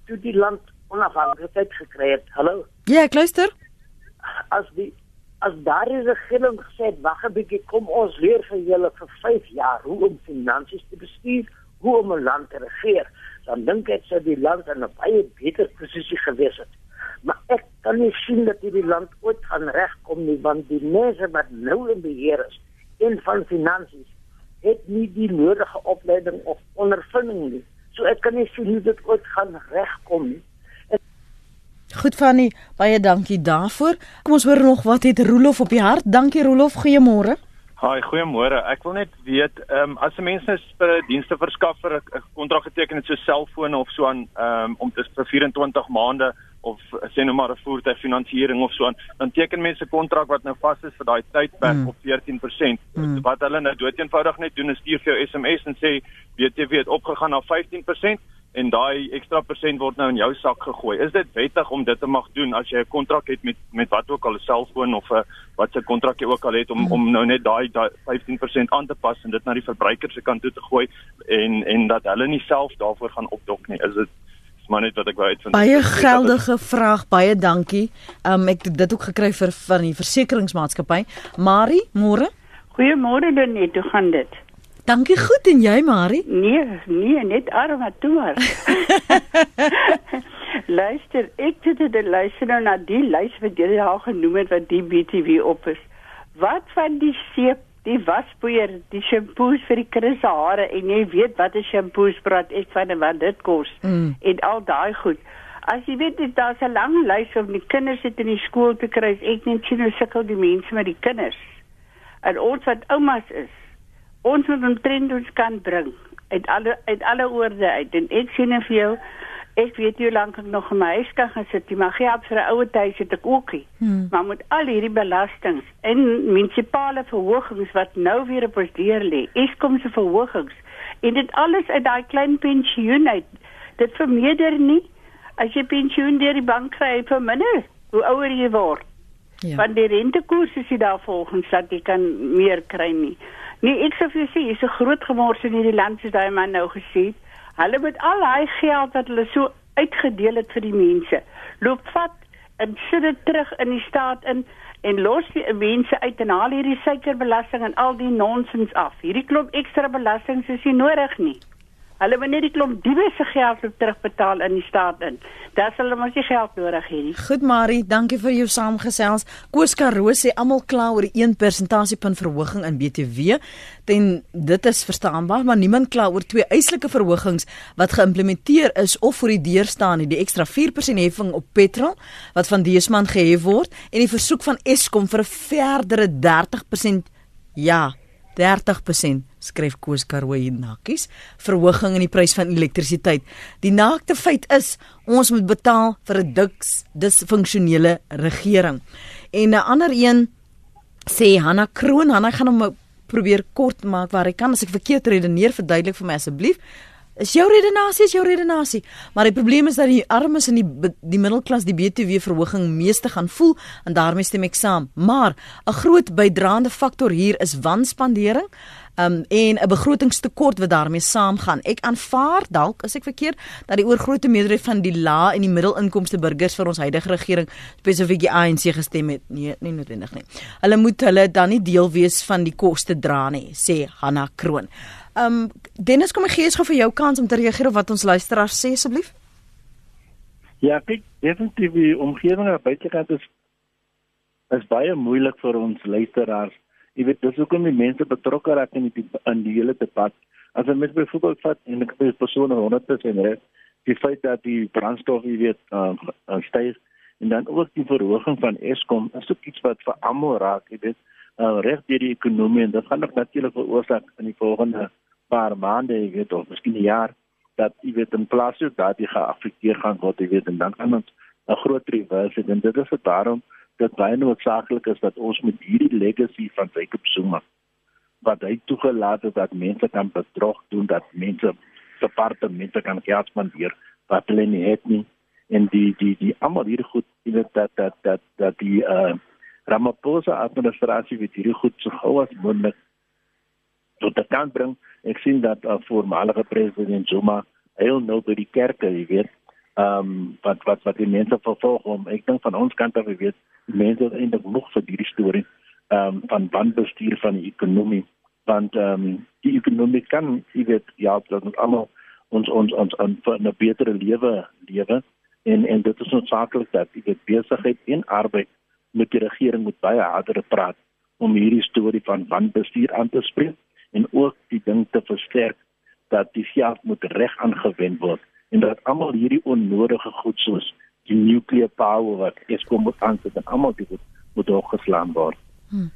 toe die land onafhanklikheid gekry het. Hallo. Ja, ek luister. As die as daar is 'n regering gesê wag 'n bietjie kom ons leer vir julle vir 5 jaar hoe om finansies te bestuur, hoe om 'n land te regeer, dan dink ek sou die land in 'n baie beter posisie gewees het maar ek kan nie sien dat hierdie land ooit gaan regkom nie want die mense wat nou in beheer is en van finansies het nie die nodige opleiding of ondervinding nie. So ek kan nie sien hoe dit ooit gaan regkom nie. Goed Fanny, baie dankie daarvoor. Kom ons hoor nog wat het Rolof op die hart. Dankie Rolof, goeiemôre. Haai, goeiemôre. Ek wil net weet, ehm um, as 'n mens nou vir 'n dienste verskaffer 'n kontrak geteken het so selfone of so aan ehm um, om dis vir 24 maande of sê nou maar 'n voertuigfinansiering of so aan, dan teken mense 'n kontrak wat nou vas is vir daai tydperk mm. op 14%. Mm. Wat hulle nou doeteenvoudig net doen is stuur vir jou SMS en sê BTW het opgegaan na 15% en daai ekstra persent word nou in jou sak gegooi. Is dit wettig om dit te mag doen as jy 'n kontrak het met met wat ook al 'n selfoon of 'n wat se kontrak jy ook al het om mm. om nou net daai 15% aan te pas en dit na die verbruiker se kant toe te gooi en en dat hulle nie self daarvoor gaan opdok nie. Is dit maar net wat ek wou uitvind. Baie geldige vraag, baie dankie. Um ek het dit ook gekry vir van die versekeringsmaatskappy. Marie, môre? Goeiemôre Lenet, hoe gaan dit? Dankie goed en jy Marie? Nee, nee, net arm maar toe maar. luister, ek het dit luister nou na die lys wat jy al genoem het wat die BTW op is. Wat van die seep die waspoeier, die shampoos vir die krisse hare en jy weet wat 'n shampoos praat ek van en wat dit kos mm. en al daai goed. As jy weet dit daar's 'n lang lys om die kinders sit in die skool te kry. Ek net sien hoe sukkel die mense met die kinders. En ons wat oumas is, ons moet omtrent ons kan bring uit alle uit alle oorde uit. En ek sien vir jou Ek weet jy lank ek nog in my huis kan gaan sit, maar geld vir 'n ouer tyd sit ek ook nie. Hmm. Maar met al hierdie belastings en munisipale verhogings wat nou weer op ons deur lê, Eskom se verhogings en dit alles uit daai klein pensioen uit. Dit vermeerder nie as jy pensioen deur die bank kry vir minder hoe ouer jy word. Ja. Want die rentekoers is daar volgens dat jy kan meer kry nie. Nee, ek sê vir jy, is 'n groot gemors in hierdie land soos daai man nou gesê. Hulle met al daai geld wat hulle so uitgedeel het vir die mense, loop vat en sit dit terug in die staat in en los die mense uit en haal hierdie suikerbelasting en al die nonsens af. Hierdie klop ekstra belastings is nie nodig nie. Hulle moet net die klomp diewe se geld terugbetaal in die staat in. Dis hulle mos nie geld nodig hê nie. Goed Marie, dankie vir jou saamgesels. Koos Karoo sê almal kla oor 1 persentasiepunt verhoging in BTW. Dan dit is verstaanbaar, maar niemand kla oor twee eislike verhogings wat geïmplementeer is of voor die deur staan nie. Die ekstra 4% heffing op petrol wat van Deesman gehef word en die versoek van Eskom vir 'n verdere 30% ja, 30% skryf Koos Karoo hier nakkies verhoging in die prys van elektrisiteit. Die naakte feit is ons moet betaal vir 'n diks disfunksionele regering. En 'n ander een sê Hanna Kroon, Hanna gaan hom probeer kort maak waar hy kan as ek verkeerd redeneer verduidelik vir my asseblief. Is jou redenasie is jou redenasie, maar die probleem is dat die armes en die die middelklas die BTW verhoging meeste gaan voel en daarmee stem ek saam. Maar 'n groot bydraende faktor hier is wanspandering. Um en 'n begrotingstekort wat daarmee saamgaan. Ek aanvaar dalk as ek verkeerd dat die oorgrootste meerderheid van die lae en die middelinkomste burgers vir ons huidige regering spesifiek die ANC gestem het. Nee, nie noodwendig nie. Hulle moet hulle dan nie deel wees van die koste dra nie, sê Hanna Kroon. Um Dennis, kom ek gee eens gou vir jou kans om te reageer op wat ons luisteraars sê asseblief. Ja, kyk, definitief die omgewing aan buitekant is is baie moeilik vir ons luisteraars. Jy weet, dis hoekom die mense betrokke raak in die in die hele debat. As jy met byvoorbeeld vat en ek sê persone 100% reg, die feit dat die brandstof, jy weet, uh, styg en dan ook die verhoging van Eskom, is ook iets wat vir almal raak, jy weet, uh, reg deur die ekonomie en dit gaan ook natuurlik veroorsaak in die volgende paar maande, jy weet, of miskien 'n jaar dat jy weet in plaas dat jy geaffekteer gaan word, jy weet, en dan kan ons 'n groot reverse en dit is dit daarom dat baie noodsaaklik is dat ons met hierdie legacy van Jacob Zuma wat hy toegelaat het dat mense kan bedrog doen, dat mense departemente kan geld spandeer wat hulle nie het nie. En die die die almal hier goed jy weet dat dat dat dat die uh Ramaphosa administrasie weet hierdie goed so gou as moontlik tot die kant bring. Ek sien dat 'n uh, voormalige president Zuma heel nou by die kerke, jy weet, ehm um, wat wat wat die mense vervolg om. Ek dink van ons kant af, jy weet, mense is eintlik nog vir hierdie storie ehm um, van wanbestuur van die ekonomie, want ehm um, die ekonomie kan, jy weet, ja, dat ons almal ons ons ons aan 'n betere lewe lewe en en dit is noodsaaklik dat jy weet besigheid en arbeid met die regering moet baie harder praat om hierdie storie van wanbestuur aan te spreek en ook die ding te versterk dat die geld moet reg aangewend word en dat almal hierdie onnodige goed soos die nuclear power wat Eskom moet aansit en almal dit moet opgeslaan word. Hmm.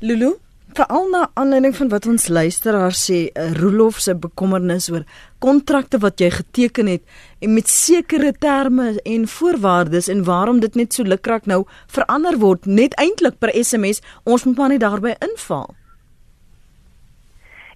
Lulu Veral na aanleiding van wat ons luisteraar sê, uh, Rolof se bekommernis oor kontrakte wat jy geteken het en met sekere terme en voorwaardes en waarom dit net so lukraak nou verander word net eintlik per SMS, ons moet maar net daarby inval.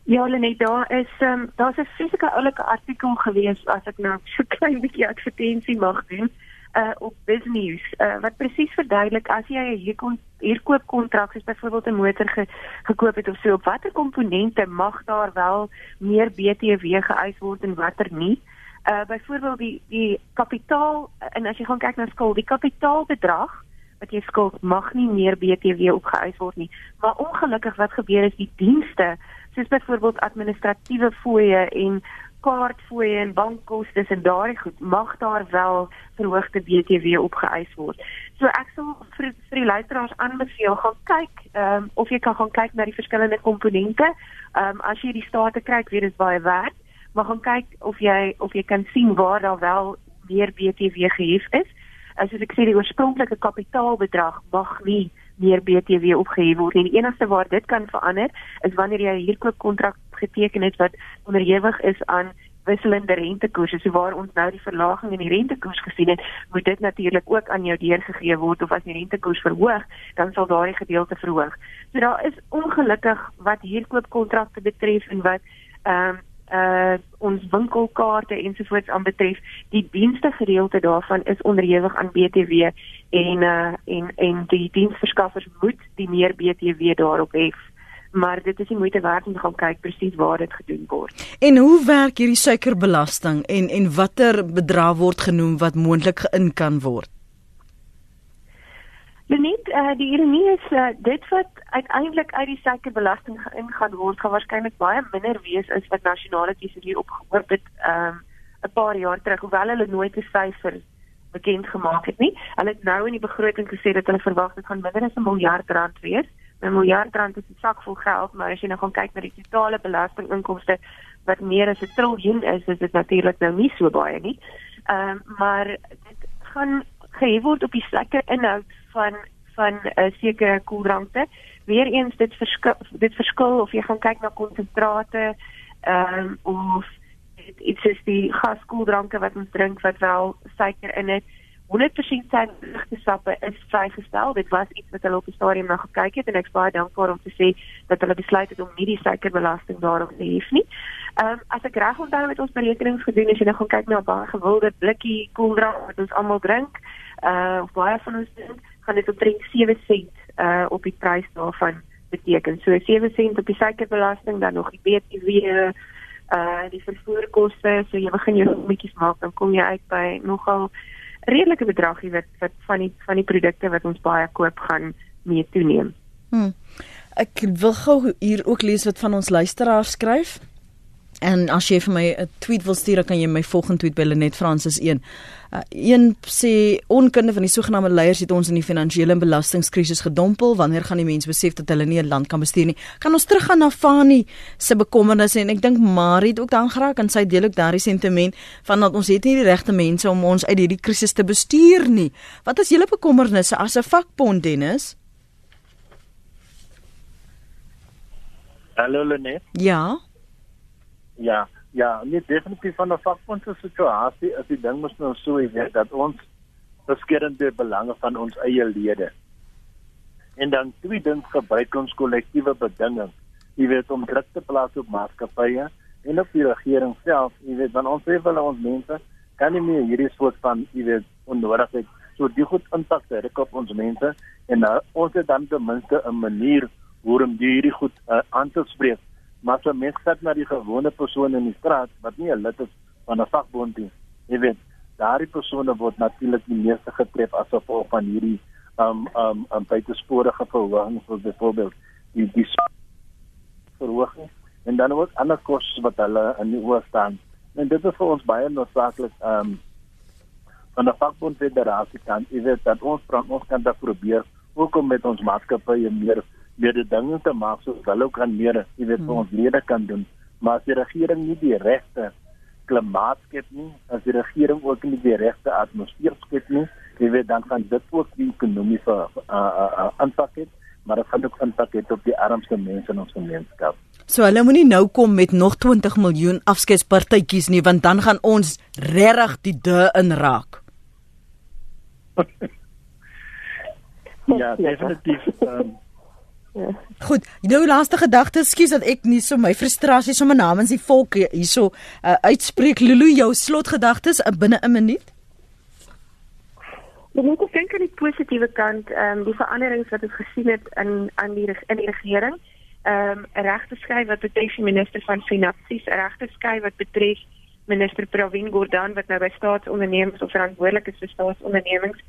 Ja, Lenet, daar is ehm um, daar's 'n fisieke oulike artikel gewees as ek nou so klein bietjie advertensie mag doen uh op business uh wat presies verduidelik as jy 'n huurkoop kontrak soos byvoorbeeld 'n motor ge, gekoop het of so op watter komponente mag daar wel meer BTW geëis word en watter nie. Uh byvoorbeeld die die kapitaal en as jy gaan kyk na skuld, die kapitaalbedrag wat jy skuld mag nie meer BTW opgeëis word nie. Maar ongelukkig wat gebeur is die dienste soos byvoorbeeld administratiewe fooie en kaartfooie en bankkoste en daardie goed mag daar wel verhoogde BTW opgeëis word. So ek sal vir, vir die luisteraars aanbeveel gaan kyk ehm um, of jy kan gaan kyk na die verskillende komponente. Ehm um, as jy die state kyk, weet dit baie werd, maar gaan kyk of jy of jy kan sien waar daar wel meer BTW gehef is. As soos ek sê die oorspronklike kapitaalbedrag mag nie meer BTW opgehef word nie. Die enigste waar dit kan verander is wanneer jy 'n huurkoopkontrak geteken het wat onderhewig is aan wisselende rentekoerse. So waar ons nou die verlaging in die rentekoers gesien het, moet dit natuurlik ook aan jou deurgegee word of as die rentekoers verhoog, dan sal daardie gedeelte verhoog. So daar is ongelukkig wat huurkoopkontrakte betref en wat ehm um, uh ons winkelkaarte ensovoorts aanbetref, die dienste gedeelte daarvan is onderhewig aan BTW en uh en en die diensverskaffers moet die meer BTW daarop hê maar dit is nie moeite werd om te gaan kyk presies waar dit gedoen word. En hoe werk hierdie suikerbelasting en en watter bedrag word genoem wat moontlik geïn kan word? Net uh, die ironie is uh, dit wat uiteindelik uit die suikerbelasting geïngaan word, gaan waarskynlik baie minder wees as wat nasionale tesourie opgehoop het um 'n paar jaar terug, hoewel hulle nooit 'n syfer bekend gemaak het nie. Hulle het nou in die begroting gesê dat hulle verwag dit gaan minder as 'n miljard rand wees. 'n miljard rand is 'n sak vol geld, maar as jy nou gaan kyk na die totale belastinginkomste wat meer as 'n triljoen is, is dit natuurlik nou nie so baie nie. Ehm um, maar dit gaan gehef word op die slekke inhoud van van 'n uh, sekere koeldrankte. Weereens dit verskil dit verskil of jy gaan kyk na konsentrate ehm um, of dit is die gaskoeldranke wat ons drink wat wel suiker in het. 100% sy sappe is vrygestel. Dit was iets wat hulle op die stadium na gekyk het en ek is baie dankbaar om te sê dat hulle besluit het om nie die suikerbelasting daarop te hef nie. Ehm um, as ek reg onthou het ons berekenings gedoen as jy nou gaan kyk na 'n baie gewilde blikkie koeldrank wat ons almal drink, uh of baie van ons drink, gaan dit omtrent 7 sent uh op die prys daarvan beteken. So 7 sent op die suikerbelasting dan nog die BTW uh die vervoerkoste, so jy begin jou bietjies maak dan kom jy uit by nogal redelike bedragie wat wat van die van die produkte wat ons baie koop gaan mee toeneem. Hmm. Ek wil gou hier ook lees wat van ons luisteraars skryf. En as jy vir my 'n tweet wil stuur, kan jy my volgende tweet by Lenet Francis 1. Uh, een sê onkunde van die sogenaamde leiers het ons in die finansiële en belastingkrisis gedompel. Wanneer gaan die mense besef dat hulle nie 'n land kan bestuur nie? Kan ons teruggaan na Fani se bekommernisse en ek dink Marie het ook dan geraak en sy deel ook daardie sentiment van dat ons het nie die regte mense om ons uit hierdie krisis te bestuur nie. Wat is julle bekommernisse as 'n vakbond Dennis? Hallo Lenet. Ja. Ja, ja, nie definitief van 'n vakbondse situasie is die ding mos nou so weet dat ons beskermde belange van ons eie lede. En dan tweedens gebruik ons kollektiewe bedinging, jy weet om druk te plaas op maatskappye en op die regering self, jy weet dan ons wil ons mense kan nie meer hierdie soort van jy weet onnodig so die goed impak hê op ons mense. En nou, ons het dan ten minste 'n manier hoe om hierdie goed uh, aan te spreek maar as 'n mens kyk na die gewone persone in die straat wat nie 'n lid is van 'n vakbond nie, jy weet, daardie persone word natuurlik die meeste getref as gevolg van hierdie um um um buitesporige verhogings soos byvoorbeeld die die verhoging en dan ook ander koste wat hulle in die oor staan. En dit is vir ons baie noodsaaklik um van die vakbond federasie kan jy weet dat ons ons kan daar probeer ook om met ons maatskappye meer meer die dinge te maak soos hulle kan meer, jy weet, vir hmm. ons lede kan doen. Maar as die regering nie die regte klimaat skep nie, as die regering ook nie die regte atmosfeer skep nie, jy weet, dan gaan dit ook die ekonomiese aanpak hê, maar dit gaan ook aanpak hê op die armste mense in ons gemeenskap. So hulle moenie nou kom met nog 20 miljoen afskedspartytjies nie, want dan gaan ons regtig die de inraak. ja, definitief. Um, Ja. Goed, nou laaste gedagte, skus dat ek nie so my frustrasie sommer namens die volk hierso uh, uitspreek. Lulu, jou slotgedagtes uh, binne 'n minuut. Ek dink aan die positiewe kant, ehm um, die veranderings wat ons gesien het in aan die in die regering. Ehm um, regte skryf wat betref die minister van finansies, regte skryf wat betref minister Pravin Gordhan wat nou by staatsondernemings of verantwoordelik is vir staatsondernemings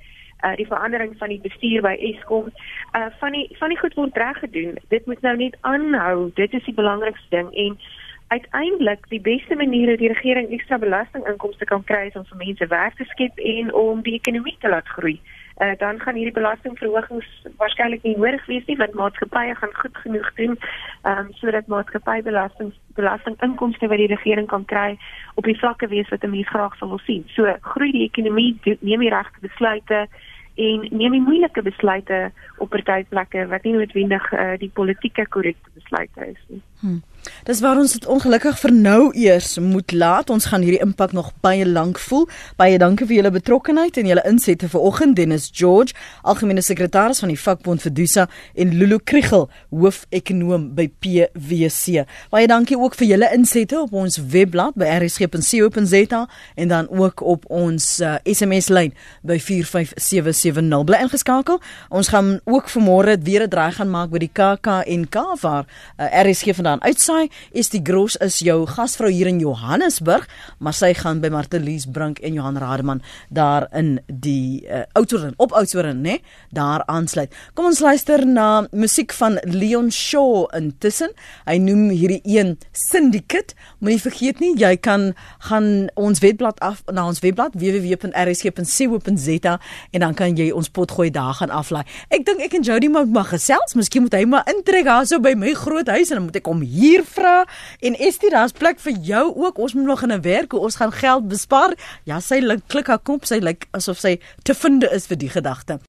uh die verandering van die bestuur by Eskom uh van die van die goed word reg gedoen. Dit moet nou net aanhou. Dit is die belangrikste ding en uiteindelik die beste manier hoe die regering ekstra belastinginkomste kan kry is om vir mense werk te skep en om die ekonomie te laat groei. uh, dan gaan hierdie belastingverhogings waarskynlik nie nodig wees nie want maatskappye gaan goed genoeg doen um, sodat maatskappybelasting belastinginkomste wat die regering kan kry op die vlakke wees wat 'n mens graag sou wil sien. So groei die ekonomie, neem die regte besluite en neem die moeilike besluite op partyplekke wat nie noodwendig uh, die politieke korrekte besluite is nie. Hmm. Dis waar ons dit ongelukkig vir nou eers moet laat. Ons gaan hierdie impak nog baie lank voel. Baie dankie vir julle betrokkenheid en julle insette vanoggend Dennis George, algemene sekretaris van die vakbond Fedusa en Lulu Kriegel, hoofekonoom by PwC. Baie dankie ook vir julle insette op ons webblad by rsg.co.za en dan ook op ons uh, SMS lyn by 45770. Bly ingeskakel. Ons gaan ook vanmôre weer 'n draai gaan maak by die KAK&K waar uh, RSG vandaan uitsaai. Is die Gros is jou gasvrou hier in Johannesburg, maar sy gaan by Martelies Brink en Johan Rademan daar in die uh, Oudtshoorn op Oudtshoorn, né? Daar aansluit. Kom ons luister na musiek van Leon Shaw intussen. Hy noem hierdie een Syndicate. Moenie vergeet nie, jy kan gaan ons webblad af na ons webblad www.rsg.co.za en dan kan jy ons potgooi daar gaan aflaai. Ek dink ek en Jody moet maar gesels. Miskien moet hy maar intrek daar so by my groot huis en dan moet ek hom hier vra en Estie, daar's plek vir jou ook. Ons moet nog in 'n werk, hoe ons gaan geld bespaar. Ja, sy klik haar kop, sy lyk asof sy te vind is vir die gedagte.